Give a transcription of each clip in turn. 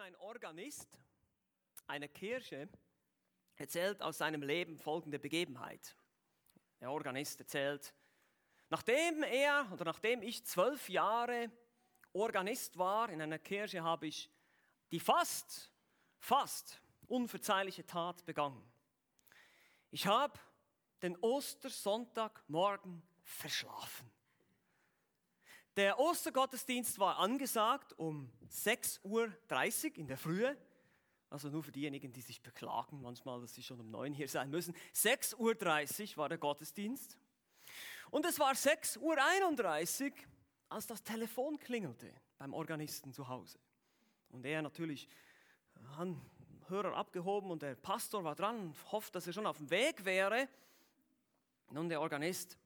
Ein Organist einer Kirche erzählt aus seinem Leben folgende Begebenheit. Der Organist erzählt, nachdem er oder nachdem ich zwölf Jahre Organist war in einer Kirche, habe ich die fast, fast unverzeihliche Tat begangen. Ich habe den Ostersonntagmorgen verschlafen. Der Ostergottesdienst war angesagt um 6.30 Uhr in der Frühe. Also nur für diejenigen, die sich beklagen, manchmal, dass sie schon um 9 hier sein müssen. 6.30 Uhr war der Gottesdienst. Und es war 6.31 Uhr, als das Telefon klingelte beim Organisten zu Hause. Und er natürlich hat Hörer abgehoben und der Pastor war dran und hofft, dass er schon auf dem Weg wäre. Nun, der Organist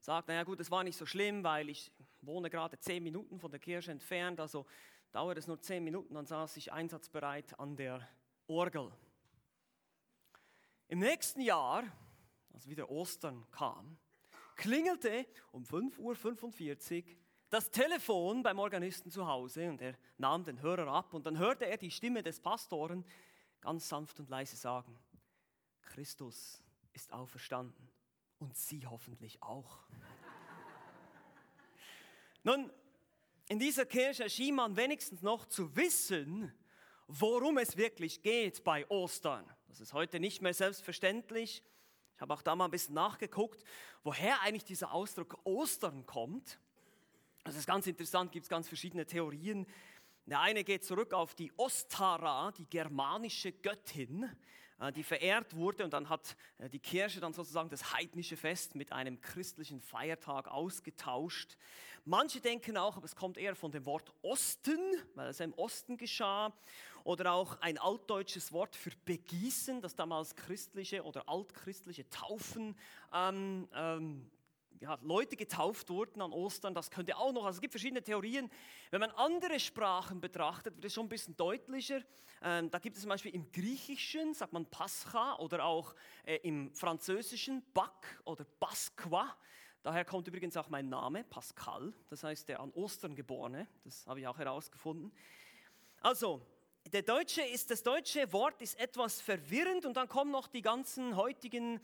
sagt, naja gut, es war nicht so schlimm, weil ich wohne gerade zehn Minuten von der Kirche entfernt, also dauert es nur zehn Minuten, dann saß ich einsatzbereit an der Orgel. Im nächsten Jahr, als wieder Ostern kam, klingelte um 5.45 Uhr das Telefon beim Organisten zu Hause und er nahm den Hörer ab und dann hörte er die Stimme des Pastoren ganz sanft und leise sagen, Christus ist auferstanden und Sie hoffentlich auch. Nun, in dieser Kirche schien man wenigstens noch zu wissen, worum es wirklich geht bei Ostern. Das ist heute nicht mehr selbstverständlich. Ich habe auch da mal ein bisschen nachgeguckt, woher eigentlich dieser Ausdruck Ostern kommt. Das ist ganz interessant, gibt es ganz verschiedene Theorien. Der eine geht zurück auf die Ostara, die germanische Göttin, die verehrt wurde und dann hat äh, die Kirche dann sozusagen das heidnische Fest mit einem christlichen Feiertag ausgetauscht. Manche denken auch, aber es kommt eher von dem Wort Osten, weil es im Osten geschah, oder auch ein altdeutsches Wort für begießen, das damals christliche oder altchristliche Taufen ähm, ähm, ja, Leute getauft wurden an Ostern, das könnte auch noch, also es gibt verschiedene Theorien. Wenn man andere Sprachen betrachtet, wird es schon ein bisschen deutlicher. Ähm, da gibt es zum Beispiel im Griechischen, sagt man Pascha oder auch äh, im Französischen Bak oder Pasqua. Daher kommt übrigens auch mein Name, Pascal, das heißt der an Ostern geborene, das habe ich auch herausgefunden. Also, der deutsche ist, das deutsche Wort ist etwas verwirrend und dann kommen noch die ganzen heutigen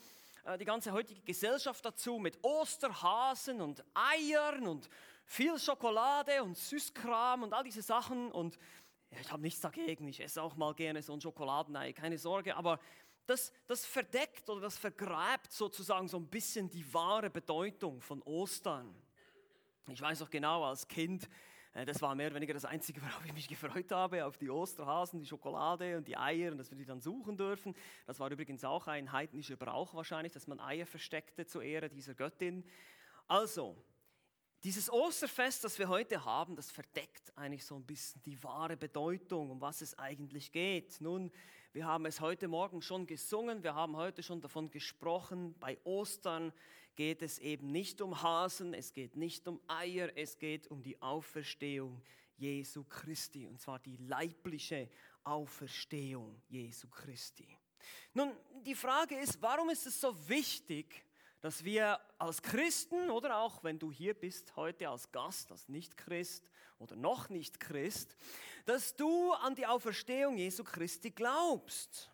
die ganze heutige Gesellschaft dazu mit Osterhasen und Eiern und viel Schokolade und Süßkram und all diese Sachen. Und ich habe nichts dagegen, ich esse auch mal gerne so ein Schokoladenei, keine Sorge, aber das, das verdeckt oder das vergräbt sozusagen so ein bisschen die wahre Bedeutung von Ostern. Ich weiß auch genau, als Kind äh, das war mehr oder weniger das Einzige, worauf ich mich gefreut habe, auf die Osterhasen, die Schokolade und die Eier und dass wir die dann suchen dürfen. Das war übrigens auch ein heidnischer Brauch wahrscheinlich, dass man Eier versteckte zur Ehre dieser Göttin. Also, dieses Osterfest, das wir heute haben, das verdeckt eigentlich so ein bisschen die wahre Bedeutung, um was es eigentlich geht. Nun, wir haben es heute Morgen schon gesungen, wir haben heute schon davon gesprochen. Bei Ostern geht es eben nicht um Hasen, es geht nicht um Eier, es geht um die Auferstehung Jesu Christi, und zwar die leibliche Auferstehung Jesu Christi. Nun, die Frage ist, warum ist es so wichtig, dass wir als Christen oder auch wenn du hier bist heute als Gast, als Nicht-Christ oder noch nicht Christ, dass du an die Auferstehung Jesu Christi glaubst.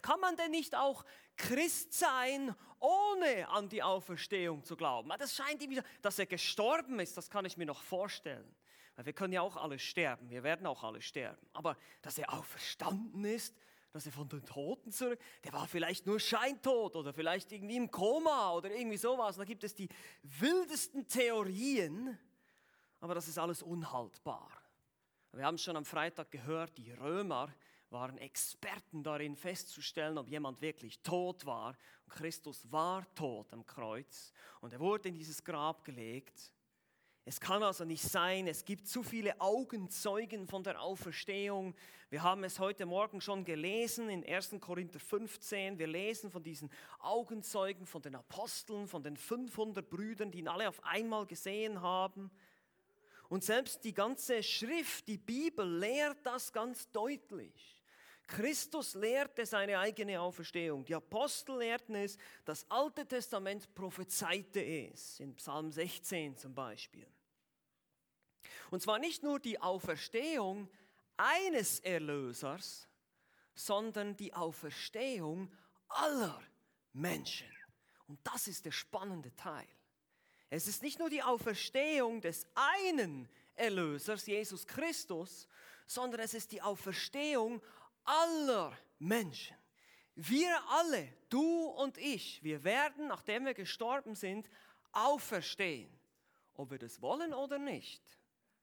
Kann man denn nicht auch Christ sein, ohne an die Auferstehung zu glauben? Das scheint ihm, dass er gestorben ist, das kann ich mir noch vorstellen. Weil wir können ja auch alle sterben, wir werden auch alle sterben. Aber dass er auferstanden ist, dass er von den Toten zurück, der war vielleicht nur scheintot oder vielleicht irgendwie im Koma oder irgendwie sowas. Da gibt es die wildesten Theorien, aber das ist alles unhaltbar. Wir haben es schon am Freitag gehört, die Römer waren Experten darin festzustellen, ob jemand wirklich tot war. Und Christus war tot am Kreuz und er wurde in dieses Grab gelegt. Es kann also nicht sein, es gibt zu viele Augenzeugen von der Auferstehung. Wir haben es heute Morgen schon gelesen in 1. Korinther 15. Wir lesen von diesen Augenzeugen, von den Aposteln, von den 500 Brüdern, die ihn alle auf einmal gesehen haben. Und selbst die ganze Schrift, die Bibel lehrt das ganz deutlich. Christus lehrte seine eigene Auferstehung. Die Apostel lehrten es, das Alte Testament prophezeite es, in Psalm 16 zum Beispiel. Und zwar nicht nur die Auferstehung eines Erlösers, sondern die Auferstehung aller Menschen. Und das ist der spannende Teil. Es ist nicht nur die Auferstehung des einen Erlösers, Jesus Christus, sondern es ist die Auferstehung aller Menschen. Wir alle, du und ich, wir werden, nachdem wir gestorben sind, auferstehen. Ob wir das wollen oder nicht.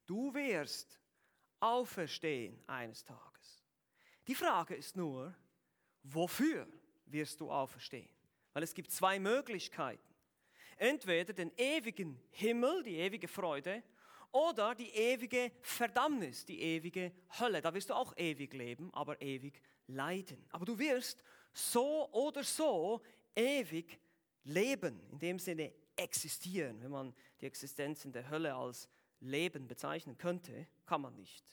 Du wirst auferstehen eines Tages. Die Frage ist nur, wofür wirst du auferstehen? Weil es gibt zwei Möglichkeiten. Entweder den ewigen Himmel, die ewige Freude, oder die ewige Verdammnis, die ewige Hölle. Da wirst du auch ewig leben, aber ewig leiden. Aber du wirst so oder so ewig leben, in dem Sinne existieren. Wenn man die Existenz in der Hölle als Leben bezeichnen könnte, kann man nicht.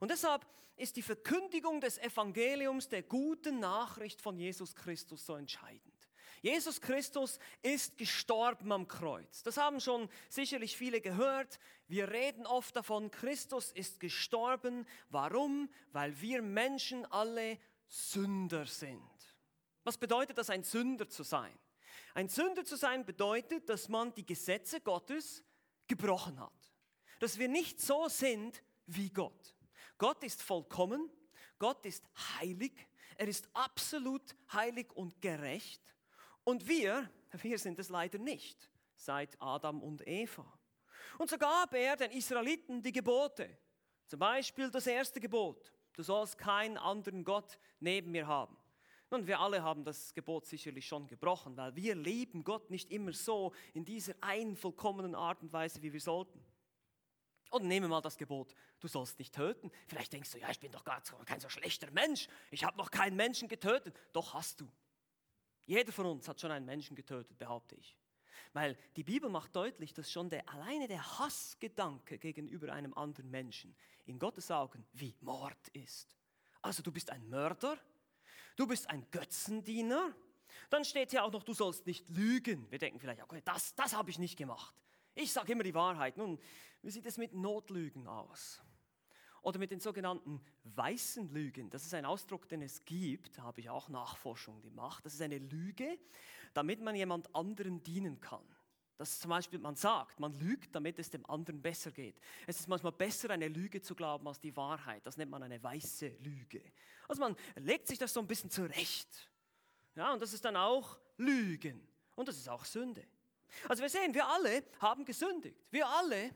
Und deshalb ist die Verkündigung des Evangeliums der guten Nachricht von Jesus Christus so entscheidend. Jesus Christus ist gestorben am Kreuz. Das haben schon sicherlich viele gehört. Wir reden oft davon, Christus ist gestorben. Warum? Weil wir Menschen alle Sünder sind. Was bedeutet das, ein Sünder zu sein? Ein Sünder zu sein bedeutet, dass man die Gesetze Gottes gebrochen hat. Dass wir nicht so sind wie Gott. Gott ist vollkommen, Gott ist heilig, er ist absolut heilig und gerecht. Und wir, wir sind es leider nicht, seit Adam und Eva. Und so gab er den Israeliten die Gebote. Zum Beispiel das erste Gebot. Du sollst keinen anderen Gott neben mir haben. Nun, wir alle haben das Gebot sicherlich schon gebrochen, weil wir lieben Gott nicht immer so in dieser einen vollkommenen Art und Weise, wie wir sollten. Oder nehmen wir mal das Gebot, du sollst nicht töten. Vielleicht denkst du, ja, ich bin doch gar kein so schlechter Mensch. Ich habe noch keinen Menschen getötet. Doch hast du. Jeder von uns hat schon einen Menschen getötet, behaupte ich. Weil die Bibel macht deutlich, dass schon der, alleine der Hassgedanke gegenüber einem anderen Menschen in Gottes Augen wie Mord ist. Also du bist ein Mörder, du bist ein Götzendiener. Dann steht hier auch noch, du sollst nicht lügen. Wir denken vielleicht, okay, das, das habe ich nicht gemacht. Ich sage immer die Wahrheit. Nun, wie sieht es mit Notlügen aus? Oder mit den sogenannten weißen Lügen. Das ist ein Ausdruck, den es gibt, da habe ich auch Nachforschung gemacht. Das ist eine Lüge, damit man jemand anderen dienen kann. Das ist zum Beispiel, man sagt, man lügt, damit es dem anderen besser geht. Es ist manchmal besser, eine Lüge zu glauben als die Wahrheit. Das nennt man eine weiße Lüge. Also man legt sich das so ein bisschen zurecht. Ja, und das ist dann auch Lügen. Und das ist auch Sünde. Also wir sehen, wir alle haben gesündigt. Wir alle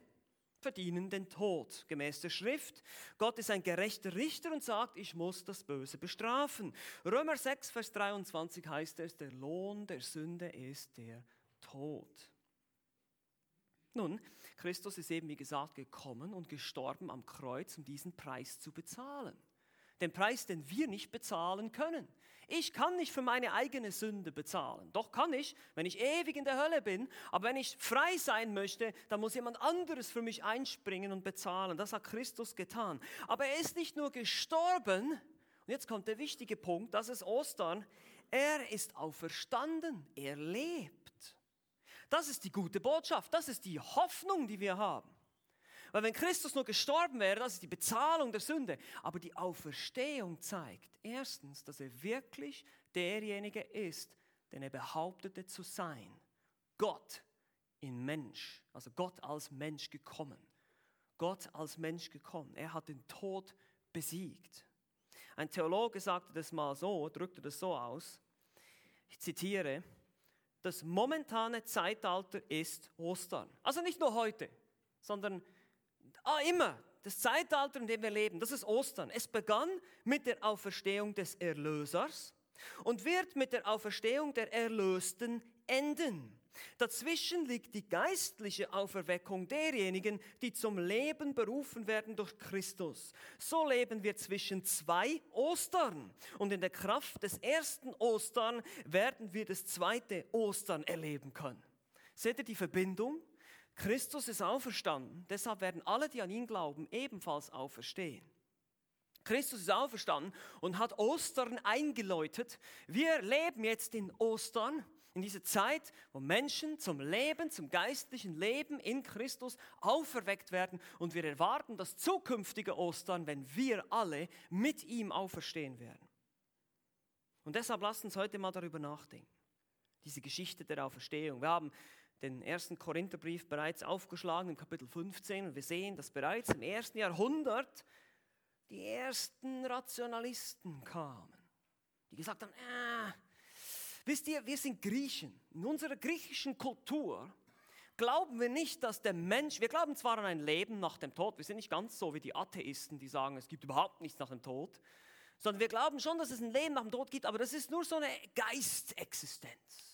verdienen den Tod, gemäß der Schrift. Gott ist ein gerechter Richter und sagt, ich muss das Böse bestrafen. Römer 6, Vers 23 heißt es, der Lohn der Sünde ist der Tod. Nun, Christus ist eben, wie gesagt, gekommen und gestorben am Kreuz, um diesen Preis zu bezahlen. Den Preis, den wir nicht bezahlen können. Ich kann nicht für meine eigene Sünde bezahlen. Doch kann ich, wenn ich ewig in der Hölle bin. Aber wenn ich frei sein möchte, dann muss jemand anderes für mich einspringen und bezahlen. Das hat Christus getan. Aber er ist nicht nur gestorben. Und jetzt kommt der wichtige Punkt, das ist Ostern. Er ist auferstanden. Er lebt. Das ist die gute Botschaft. Das ist die Hoffnung, die wir haben. Weil wenn Christus nur gestorben wäre, das ist die Bezahlung der Sünde. Aber die Auferstehung zeigt erstens, dass er wirklich derjenige ist, den er behauptete zu sein. Gott in Mensch, also Gott als Mensch gekommen. Gott als Mensch gekommen. Er hat den Tod besiegt. Ein Theologe sagte das mal so, drückte das so aus. Ich zitiere, das momentane Zeitalter ist Ostern. Also nicht nur heute, sondern Ah, immer. Das Zeitalter, in dem wir leben, das ist Ostern. Es begann mit der Auferstehung des Erlösers und wird mit der Auferstehung der Erlösten enden. Dazwischen liegt die geistliche Auferweckung derjenigen, die zum Leben berufen werden durch Christus. So leben wir zwischen zwei Ostern und in der Kraft des ersten Ostern werden wir das zweite Ostern erleben können. Seht ihr die Verbindung? Christus ist auferstanden, deshalb werden alle, die an ihn glauben, ebenfalls auferstehen. Christus ist auferstanden und hat Ostern eingeläutet. Wir leben jetzt in Ostern in diese Zeit, wo Menschen zum Leben, zum geistlichen Leben in Christus auferweckt werden und wir erwarten das zukünftige Ostern, wenn wir alle mit ihm auferstehen werden. Und deshalb lasst uns heute mal darüber nachdenken. Diese Geschichte der Auferstehung. Wir haben den ersten Korintherbrief bereits aufgeschlagen im Kapitel 15 und wir sehen, dass bereits im ersten Jahrhundert die ersten Rationalisten kamen, die gesagt haben, äh, wisst ihr, wir sind Griechen. In unserer griechischen Kultur glauben wir nicht, dass der Mensch, wir glauben zwar an ein Leben nach dem Tod, wir sind nicht ganz so wie die Atheisten, die sagen, es gibt überhaupt nichts nach dem Tod, sondern wir glauben schon, dass es ein Leben nach dem Tod gibt, aber das ist nur so eine Geistexistenz.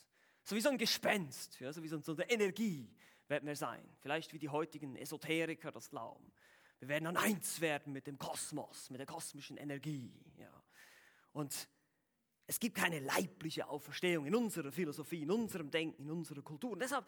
So wie so ein Gespenst, ja, so wie so eine Energie werden wir sein. Vielleicht wie die heutigen Esoteriker das glauben. Wir werden dann eins werden mit dem Kosmos, mit der kosmischen Energie. Ja. Und es gibt keine leibliche Auferstehung in unserer Philosophie, in unserem Denken, in unserer Kultur. Und deshalb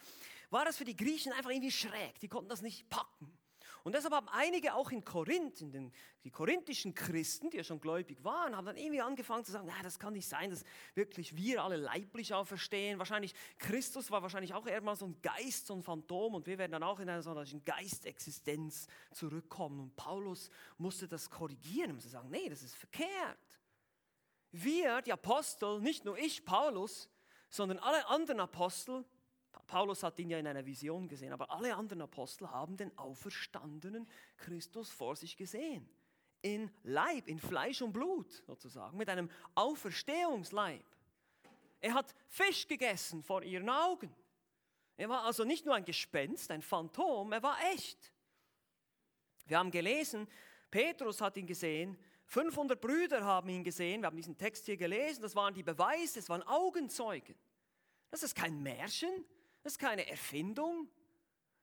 war das für die Griechen einfach irgendwie schräg. Die konnten das nicht packen. Und deshalb haben einige auch in Korinth, in den, die korinthischen Christen, die ja schon gläubig waren, haben dann irgendwie angefangen zu sagen, das kann nicht sein, dass wirklich wir alle leiblich auferstehen. Wahrscheinlich, Christus war wahrscheinlich auch eher mal so ein Geist, so ein Phantom und wir werden dann auch in einer solchen Geistexistenz zurückkommen. Und Paulus musste das korrigieren, musste sagen, nee, das ist verkehrt. Wir, die Apostel, nicht nur ich, Paulus, sondern alle anderen Apostel, Paulus hat ihn ja in einer Vision gesehen, aber alle anderen Apostel haben den auferstandenen Christus vor sich gesehen. In Leib, in Fleisch und Blut sozusagen, mit einem Auferstehungsleib. Er hat Fisch gegessen vor ihren Augen. Er war also nicht nur ein Gespenst, ein Phantom, er war echt. Wir haben gelesen, Petrus hat ihn gesehen, 500 Brüder haben ihn gesehen, wir haben diesen Text hier gelesen, das waren die Beweise, das waren Augenzeugen. Das ist kein Märchen, das ist keine Erfindung.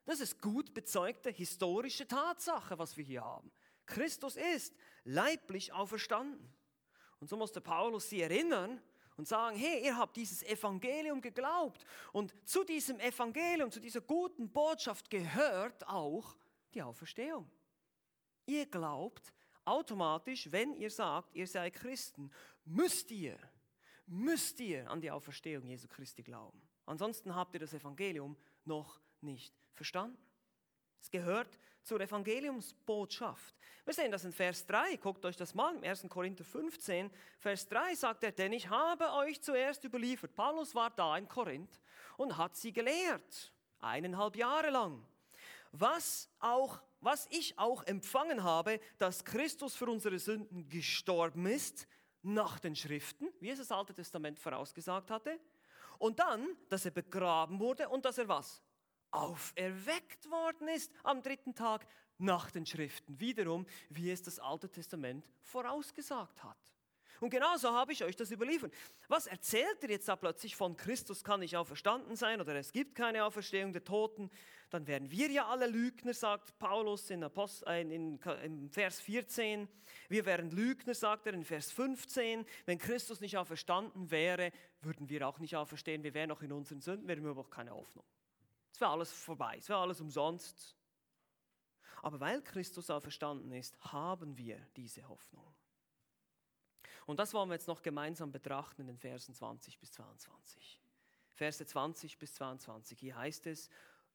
Das ist gut bezeugte historische Tatsache, was wir hier haben. Christus ist leiblich auferstanden. Und so musste Paulus sie erinnern und sagen, hey, ihr habt dieses Evangelium geglaubt. Und zu diesem Evangelium, zu dieser guten Botschaft gehört auch die Auferstehung. Ihr glaubt automatisch, wenn ihr sagt, ihr seid Christen, müsst ihr, müsst ihr an die Auferstehung Jesu Christi glauben. Ansonsten habt ihr das Evangelium noch nicht verstanden. Es gehört zur Evangeliumsbotschaft. Wir sehen das in Vers 3. Guckt euch das mal im 1. Korinther 15. Vers 3 sagt er, denn ich habe euch zuerst überliefert. Paulus war da in Korinth und hat sie gelehrt. Eineinhalb Jahre lang. Was auch was ich auch empfangen habe, dass Christus für unsere Sünden gestorben ist, nach den Schriften, wie es das Alte Testament vorausgesagt hatte, und dann, dass er begraben wurde und dass er was? Auferweckt worden ist am dritten Tag nach den Schriften. Wiederum, wie es das Alte Testament vorausgesagt hat. Und genauso habe ich euch das überliefert. Was erzählt ihr jetzt da plötzlich von Christus kann nicht auferstanden sein oder es gibt keine Auferstehung der Toten? Dann wären wir ja alle Lügner, sagt Paulus in, Apost äh, in, in Vers 14. Wir wären Lügner, sagt er in Vers 15. Wenn Christus nicht auferstanden wäre, würden wir auch nicht auferstehen. Wir wären noch in unseren Sünden, wir hätten überhaupt keine Hoffnung. Es wäre alles vorbei, es wäre alles umsonst. Aber weil Christus auferstanden ist, haben wir diese Hoffnung. Und das wollen wir jetzt noch gemeinsam betrachten in den Versen 20 bis 22. Verse 20 bis 22. Hier heißt es,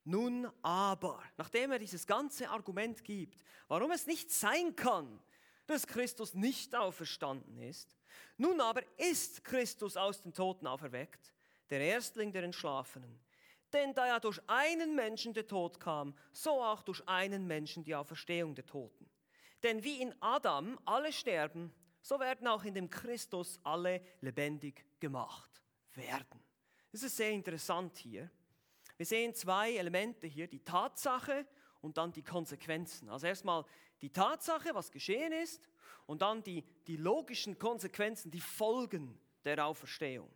nun aber, nachdem er dieses ganze Argument gibt, warum es nicht sein kann, dass Christus nicht auferstanden ist, nun aber ist Christus aus den Toten auferweckt, der Erstling der Entschlafenen. Denn da ja durch einen Menschen der Tod kam, so auch durch einen Menschen die Auferstehung der Toten. Denn wie in Adam alle sterben, so werden auch in dem Christus alle lebendig gemacht werden. Das ist sehr interessant hier. Wir sehen zwei Elemente hier, die Tatsache und dann die Konsequenzen. Also erstmal die Tatsache, was geschehen ist, und dann die, die logischen Konsequenzen, die Folgen der Auferstehung.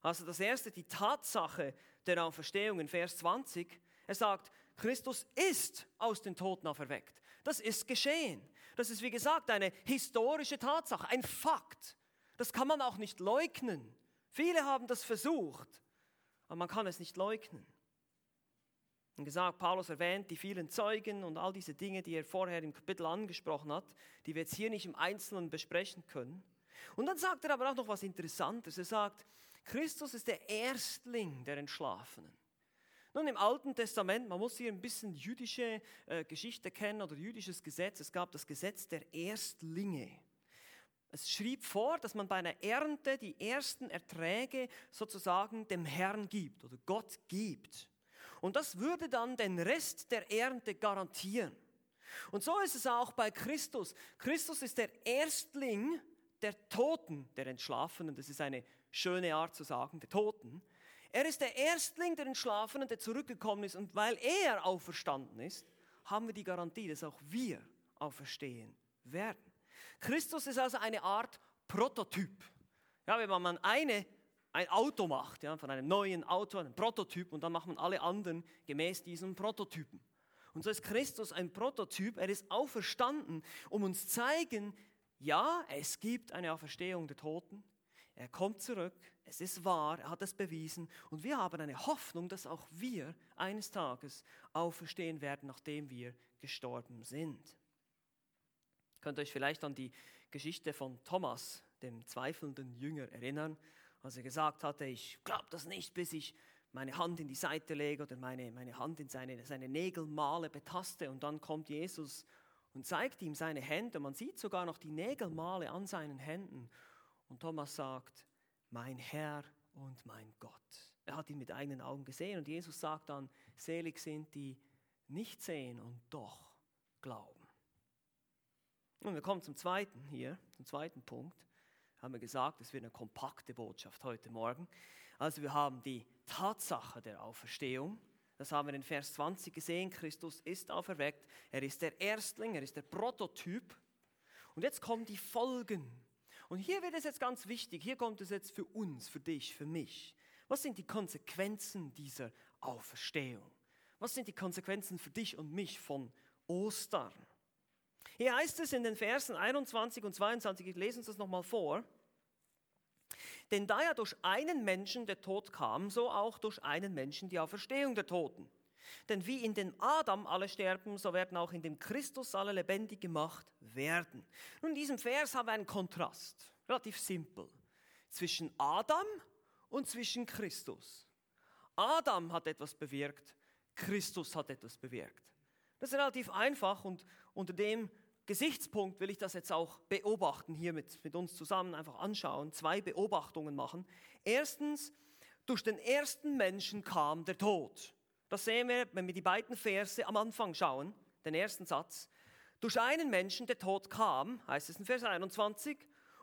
Also das erste, die Tatsache der Auferstehung in Vers 20. Er sagt, Christus ist aus den Toten auferweckt. Das ist geschehen. Das ist, wie gesagt, eine historische Tatsache, ein Fakt. Das kann man auch nicht leugnen. Viele haben das versucht, aber man kann es nicht leugnen. Und gesagt, Paulus erwähnt die vielen Zeugen und all diese Dinge, die er vorher im Kapitel angesprochen hat, die wir jetzt hier nicht im Einzelnen besprechen können. Und dann sagt er aber auch noch was Interessantes. Er sagt, Christus ist der Erstling der Entschlafenen. Nun, im Alten Testament, man muss hier ein bisschen jüdische äh, Geschichte kennen oder jüdisches Gesetz. Es gab das Gesetz der Erstlinge. Es schrieb vor, dass man bei einer Ernte die ersten Erträge sozusagen dem Herrn gibt oder Gott gibt. Und das würde dann den Rest der Ernte garantieren. Und so ist es auch bei Christus. Christus ist der Erstling der Toten, der Entschlafenen. Das ist eine schöne Art zu sagen, der Toten. Er ist der Erstling der Entschlafenen, der zurückgekommen ist. Und weil er auferstanden ist, haben wir die Garantie, dass auch wir auferstehen werden. Christus ist also eine Art Prototyp. Ja, wenn man eine, ein Auto macht, ja, von einem neuen Auto, einem Prototyp, und dann macht man alle anderen gemäß diesem Prototypen. Und so ist Christus ein Prototyp, er ist auferstanden, um uns zeigen, ja, es gibt eine Auferstehung der Toten, er kommt zurück, es ist wahr, er hat es bewiesen und wir haben eine Hoffnung, dass auch wir eines Tages auferstehen werden, nachdem wir gestorben sind. Ihr könnt euch vielleicht an die Geschichte von Thomas, dem zweifelnden Jünger, erinnern, als er gesagt hatte, ich glaube das nicht, bis ich meine Hand in die Seite lege oder meine, meine Hand in seine, seine Nägelmale betaste und dann kommt Jesus und zeigt ihm seine Hände. Man sieht sogar noch die Nägelmale an seinen Händen. Und Thomas sagt, mein Herr und mein Gott. Er hat ihn mit eigenen Augen gesehen und Jesus sagt dann, selig sind die nicht sehen und doch glauben. Und wir kommen zum zweiten hier, zum zweiten Punkt. Haben wir gesagt, es wird eine kompakte Botschaft heute Morgen. Also wir haben die Tatsache der Auferstehung. Das haben wir in Vers 20 gesehen. Christus ist auferweckt. Er ist der Erstling, er ist der Prototyp. Und jetzt kommen die Folgen. Und hier wird es jetzt ganz wichtig. Hier kommt es jetzt für uns, für dich, für mich. Was sind die Konsequenzen dieser Auferstehung? Was sind die Konsequenzen für dich und mich von Ostern? Hier heißt es in den Versen 21 und 22, ich lese uns das nochmal vor. Denn da ja durch einen Menschen der Tod kam, so auch durch einen Menschen die Auferstehung der Toten. Denn wie in den Adam alle sterben, so werden auch in dem Christus alle lebendig gemacht werden. Nun, in diesem Vers haben wir einen Kontrast, relativ simpel, zwischen Adam und zwischen Christus. Adam hat etwas bewirkt, Christus hat etwas bewirkt. Das ist relativ einfach und unter dem Gesichtspunkt will ich das jetzt auch beobachten, hier mit, mit uns zusammen einfach anschauen, zwei Beobachtungen machen. Erstens, durch den ersten Menschen kam der Tod. Das sehen wir, wenn wir die beiden Verse am Anfang schauen, den ersten Satz. Durch einen Menschen der Tod kam, heißt es in Vers 21,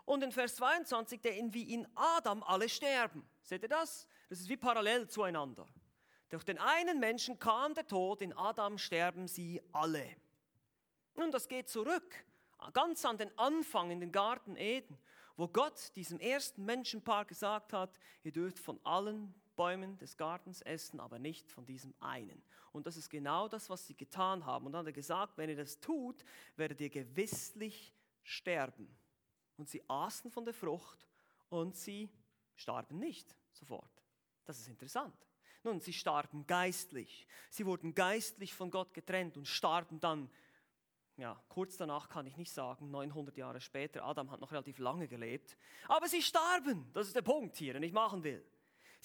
und in Vers 22, der in wie in Adam alle sterben. Seht ihr das? Das ist wie parallel zueinander. Durch den einen Menschen kam der Tod, in Adam sterben sie alle. Nun, das geht zurück, ganz an den Anfang in den Garten Eden, wo Gott diesem ersten Menschenpaar gesagt hat, ihr dürft von allen Bäumen des Gartens essen, aber nicht von diesem einen. Und das ist genau das, was sie getan haben. Und dann hat er gesagt, wenn ihr das tut, werdet ihr gewisslich sterben. Und sie aßen von der Frucht und sie starben nicht sofort. Das ist interessant. Nun, sie starben geistlich. Sie wurden geistlich von Gott getrennt und starben dann, ja, kurz danach kann ich nicht sagen, 900 Jahre später. Adam hat noch relativ lange gelebt. Aber sie starben. Das ist der Punkt hier, den ich machen will.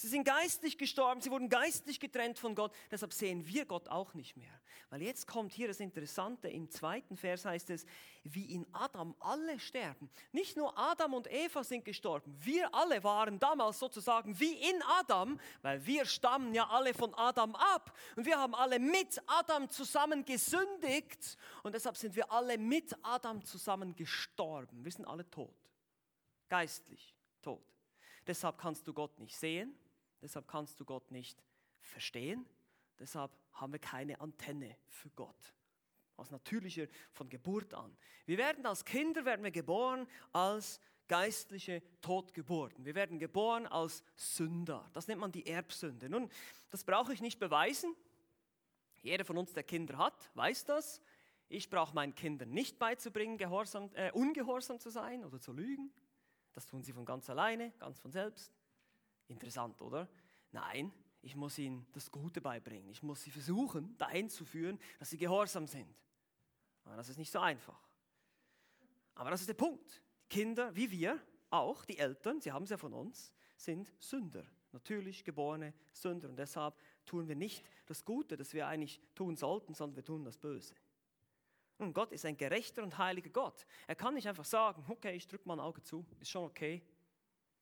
Sie sind geistlich gestorben, sie wurden geistlich getrennt von Gott, deshalb sehen wir Gott auch nicht mehr. Weil jetzt kommt hier das Interessante, im zweiten Vers heißt es, wie in Adam alle sterben. Nicht nur Adam und Eva sind gestorben, wir alle waren damals sozusagen wie in Adam, weil wir stammen ja alle von Adam ab und wir haben alle mit Adam zusammen gesündigt und deshalb sind wir alle mit Adam zusammen gestorben. Wir sind alle tot, geistlich tot. Deshalb kannst du Gott nicht sehen, Deshalb kannst du Gott nicht verstehen. Deshalb haben wir keine Antenne für Gott. Aus natürlicher, von Geburt an. Wir werden als Kinder, werden wir geboren als geistliche Totgeburten. Wir werden geboren als Sünder. Das nennt man die Erbsünde. Nun, das brauche ich nicht beweisen. Jeder von uns, der Kinder hat, weiß das. Ich brauche meinen Kindern nicht beizubringen, gehorsam, äh, ungehorsam zu sein oder zu lügen. Das tun sie von ganz alleine, ganz von selbst. Interessant, oder? Nein, ich muss ihnen das Gute beibringen. Ich muss sie versuchen, dahin zu führen, dass sie gehorsam sind. Aber das ist nicht so einfach. Aber das ist der Punkt. Kinder, wie wir, auch die Eltern, sie haben es ja von uns, sind Sünder, natürlich geborene Sünder. Und deshalb tun wir nicht das Gute, das wir eigentlich tun sollten, sondern wir tun das Böse. Und Gott ist ein gerechter und heiliger Gott. Er kann nicht einfach sagen, okay, ich drücke mal ein Auge zu, ist schon okay,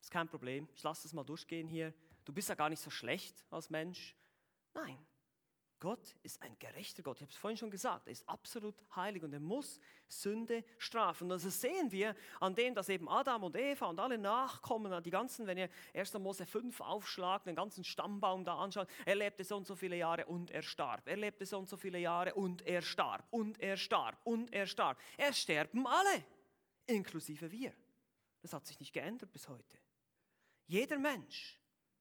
ist kein Problem, ich lasse es mal durchgehen hier. Du bist ja gar nicht so schlecht als Mensch. Nein, Gott ist ein gerechter Gott. Ich habe es vorhin schon gesagt, er ist absolut heilig und er muss Sünde strafen. Und das sehen wir an dem, dass eben Adam und Eva und alle Nachkommen, die ganzen, wenn ihr 1. Mose 5 aufschlagt, den ganzen Stammbaum da anschaut, er lebte so und so viele Jahre und er starb. Er lebte so und so viele Jahre und er starb. Und er starb. Und er starb. Er sterben alle, inklusive wir. Das hat sich nicht geändert bis heute. Jeder Mensch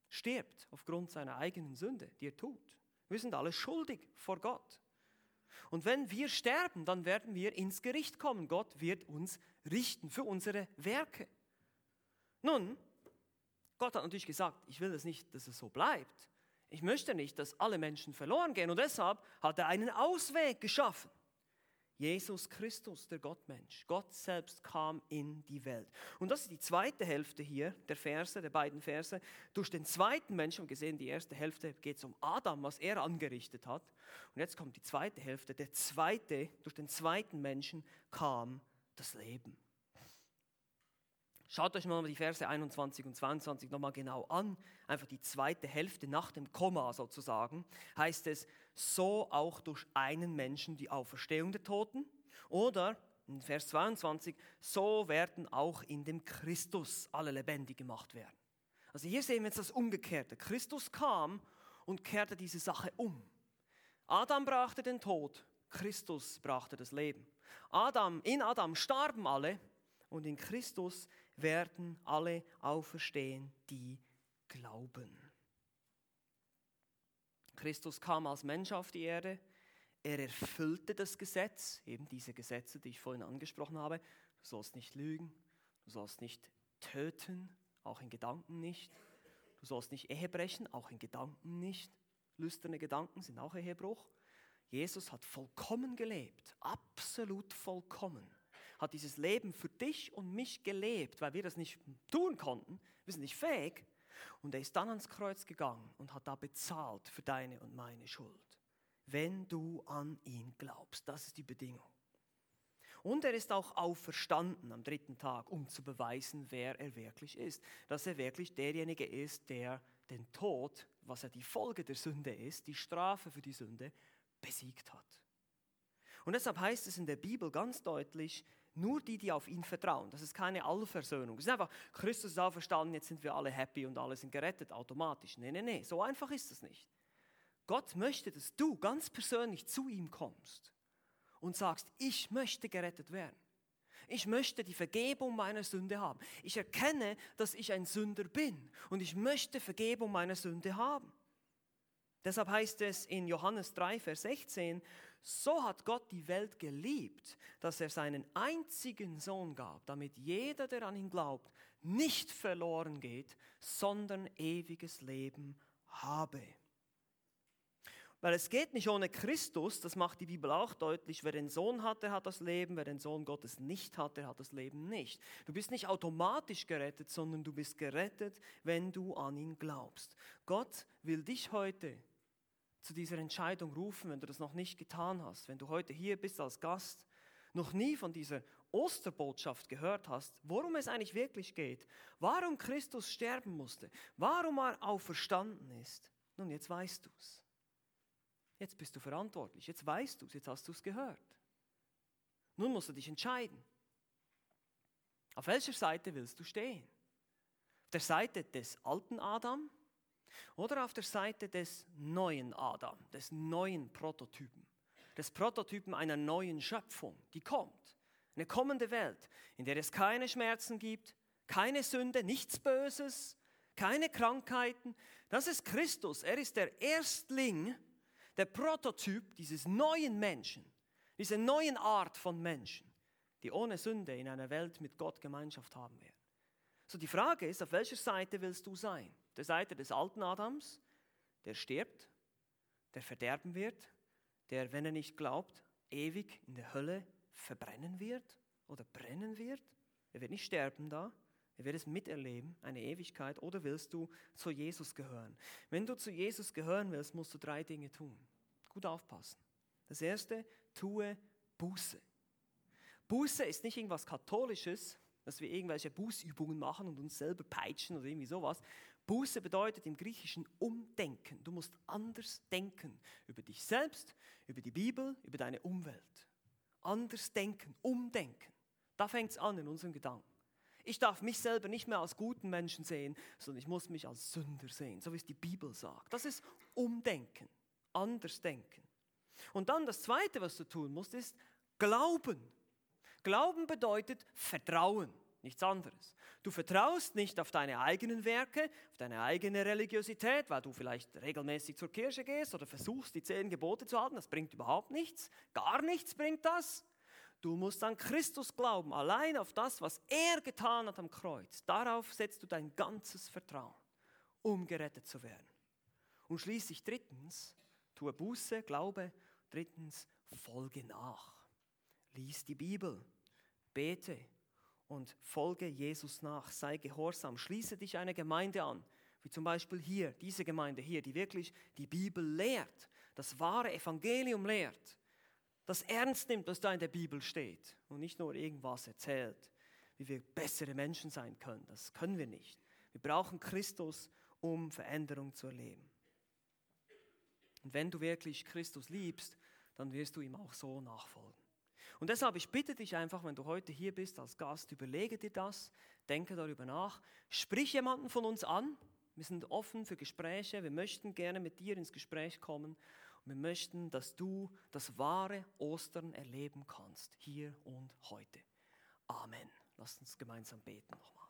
stirbt aufgrund seiner eigenen Sünde, die er tut. Wir sind alle schuldig vor Gott. Und wenn wir sterben, dann werden wir ins Gericht kommen. Gott wird uns richten für unsere Werke. Nun, Gott hat natürlich gesagt, ich will es nicht, dass es so bleibt. Ich möchte nicht, dass alle Menschen verloren gehen. Und deshalb hat er einen Ausweg geschaffen. Jesus Christus, der Gottmensch. Gott selbst kam in die Welt. Und das ist die zweite Hälfte hier, der Verse, der beiden Verse. Durch den zweiten Menschen, und gesehen, die erste Hälfte geht es um Adam, was er angerichtet hat. Und jetzt kommt die zweite Hälfte. Der zweite, durch den zweiten Menschen kam das Leben. Schaut euch mal die Verse 21 und 22 nochmal genau an. Einfach die zweite Hälfte nach dem Komma sozusagen. Heißt es, so auch durch einen Menschen die Auferstehung der Toten. Oder in Vers 22, so werden auch in dem Christus alle lebendig gemacht werden. Also hier sehen wir jetzt das Umgekehrte. Christus kam und kehrte diese Sache um. Adam brachte den Tod, Christus brachte das Leben. Adam, in Adam starben alle und in Christus werden alle auferstehen, die glauben. Christus kam als Mensch auf die Erde. Er erfüllte das Gesetz, eben diese Gesetze, die ich vorhin angesprochen habe. Du sollst nicht lügen, du sollst nicht töten, auch in Gedanken nicht. Du sollst nicht Ehe brechen, auch in Gedanken nicht. Lüsterne Gedanken sind auch Ehebruch. Jesus hat vollkommen gelebt, absolut vollkommen hat dieses Leben für dich und mich gelebt, weil wir das nicht tun konnten. Wir sind nicht fähig. Und er ist dann ans Kreuz gegangen und hat da bezahlt für deine und meine Schuld. Wenn du an ihn glaubst, das ist die Bedingung. Und er ist auch auferstanden am dritten Tag, um zu beweisen, wer er wirklich ist. Dass er wirklich derjenige ist, der den Tod, was ja die Folge der Sünde ist, die Strafe für die Sünde, besiegt hat. Und deshalb heißt es in der Bibel ganz deutlich, nur die, die auf ihn vertrauen. Das ist keine Allversöhnung. Es ist einfach, Christus ist auferstanden, jetzt sind wir alle happy und alle sind gerettet automatisch. Nein, nein, nein, so einfach ist es nicht. Gott möchte, dass du ganz persönlich zu ihm kommst und sagst, ich möchte gerettet werden. Ich möchte die Vergebung meiner Sünde haben. Ich erkenne, dass ich ein Sünder bin und ich möchte Vergebung meiner Sünde haben. Deshalb heißt es in Johannes 3, Vers 16, so hat Gott die Welt geliebt, dass er seinen einzigen Sohn gab, damit jeder, der an ihn glaubt, nicht verloren geht, sondern ewiges Leben habe. Weil es geht nicht ohne Christus, das macht die Bibel auch deutlich, wer den Sohn hat, der hat das Leben, wer den Sohn Gottes nicht hat, der hat das Leben nicht. Du bist nicht automatisch gerettet, sondern du bist gerettet, wenn du an ihn glaubst. Gott will dich heute zu dieser Entscheidung rufen, wenn du das noch nicht getan hast, wenn du heute hier bist als Gast, noch nie von dieser Osterbotschaft gehört hast, worum es eigentlich wirklich geht, warum Christus sterben musste, warum er auferstanden ist. Nun, jetzt weißt du es. Jetzt bist du verantwortlich, jetzt weißt du es, jetzt hast du es gehört. Nun musst du dich entscheiden. Auf welcher Seite willst du stehen? Auf der Seite des alten Adam oder auf der Seite des neuen Adam, des neuen Prototypen, des Prototypen einer neuen Schöpfung, die kommt. Eine kommende Welt, in der es keine Schmerzen gibt, keine Sünde, nichts Böses, keine Krankheiten. Das ist Christus. Er ist der Erstling, der Prototyp dieses neuen Menschen, dieser neuen Art von Menschen, die ohne Sünde in einer Welt mit Gott Gemeinschaft haben werden. So die Frage ist, auf welcher Seite willst du sein? Der Seite des alten Adams, der stirbt, der verderben wird, der, wenn er nicht glaubt, ewig in der Hölle verbrennen wird oder brennen wird. Er wird nicht sterben da, Er wird es miterleben, eine Ewigkeit, oder willst du zu Jesus gehören? Wenn du zu Jesus gehören willst, musst du drei Dinge tun. Gut aufpassen. Das erste, tue Buße. Buße ist nicht irgendwas Katholisches, dass wir irgendwelche Bußübungen machen und uns selber peitschen oder irgendwie sowas. Buße bedeutet im Griechischen Umdenken. Du musst anders denken über dich selbst, über die Bibel, über deine Umwelt. Anders denken, umdenken. Da fängt es an in unseren Gedanken. Ich darf mich selber nicht mehr als guten Menschen sehen, sondern ich muss mich als Sünder sehen, so wie es die Bibel sagt. Das ist Umdenken, anders denken. Und dann das Zweite, was du tun musst, ist Glauben. Glauben bedeutet Vertrauen, nichts anderes. Du vertraust nicht auf deine eigenen Werke, auf deine eigene Religiosität, weil du vielleicht regelmäßig zur Kirche gehst oder versuchst, die zehn Gebote zu halten. Das bringt überhaupt nichts. Gar nichts bringt das. Du musst an Christus glauben, allein auf das, was er getan hat am Kreuz. Darauf setzt du dein ganzes Vertrauen, um gerettet zu werden. Und schließlich drittens, tue Buße, glaube. Drittens, folge nach. Lies die Bibel, bete und folge Jesus nach. Sei gehorsam. Schließe dich einer Gemeinde an, wie zum Beispiel hier, diese Gemeinde hier, die wirklich die Bibel lehrt, das wahre Evangelium lehrt das ernst nimmt, was da in der Bibel steht und nicht nur irgendwas erzählt, wie wir bessere Menschen sein können. Das können wir nicht. Wir brauchen Christus, um Veränderung zu erleben. Und wenn du wirklich Christus liebst, dann wirst du ihm auch so nachfolgen. Und deshalb, ich bitte dich einfach, wenn du heute hier bist als Gast, überlege dir das, denke darüber nach, sprich jemanden von uns an. Wir sind offen für Gespräche, wir möchten gerne mit dir ins Gespräch kommen wir möchten, dass du das wahre Ostern erleben kannst, hier und heute. Amen. Lass uns gemeinsam beten nochmal.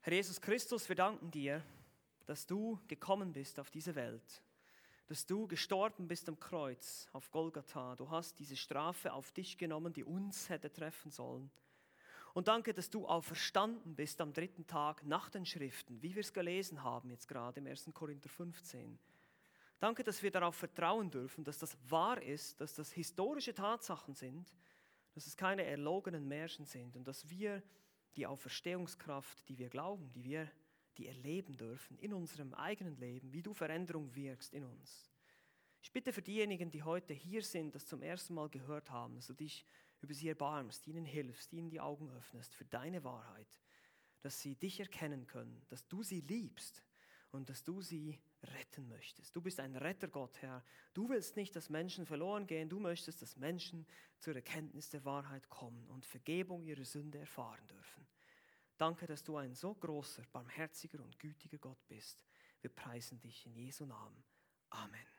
Herr Jesus Christus, wir danken dir, dass du gekommen bist auf diese Welt, dass du gestorben bist am Kreuz auf Golgatha. Du hast diese Strafe auf dich genommen, die uns hätte treffen sollen. Und danke, dass du auferstanden bist am dritten Tag nach den Schriften, wie wir es gelesen haben jetzt gerade im 1. Korinther 15. Danke, dass wir darauf vertrauen dürfen, dass das wahr ist, dass das historische Tatsachen sind, dass es keine erlogenen Märchen sind und dass wir die Auferstehungskraft, die wir glauben, die wir die erleben dürfen in unserem eigenen Leben, wie du Veränderung wirkst in uns. Ich bitte für diejenigen, die heute hier sind, das zum ersten Mal gehört haben, dass du dich über sie erbarmst, ihnen hilfst, ihnen die Augen öffnest für deine Wahrheit, dass sie dich erkennen können, dass du sie liebst und dass du sie retten möchtest. Du bist ein Rettergott, Herr. Du willst nicht, dass Menschen verloren gehen. Du möchtest, dass Menschen zur Erkenntnis der Wahrheit kommen und Vergebung ihrer Sünde erfahren dürfen. Danke, dass du ein so großer, barmherziger und gütiger Gott bist. Wir preisen dich in Jesu Namen. Amen.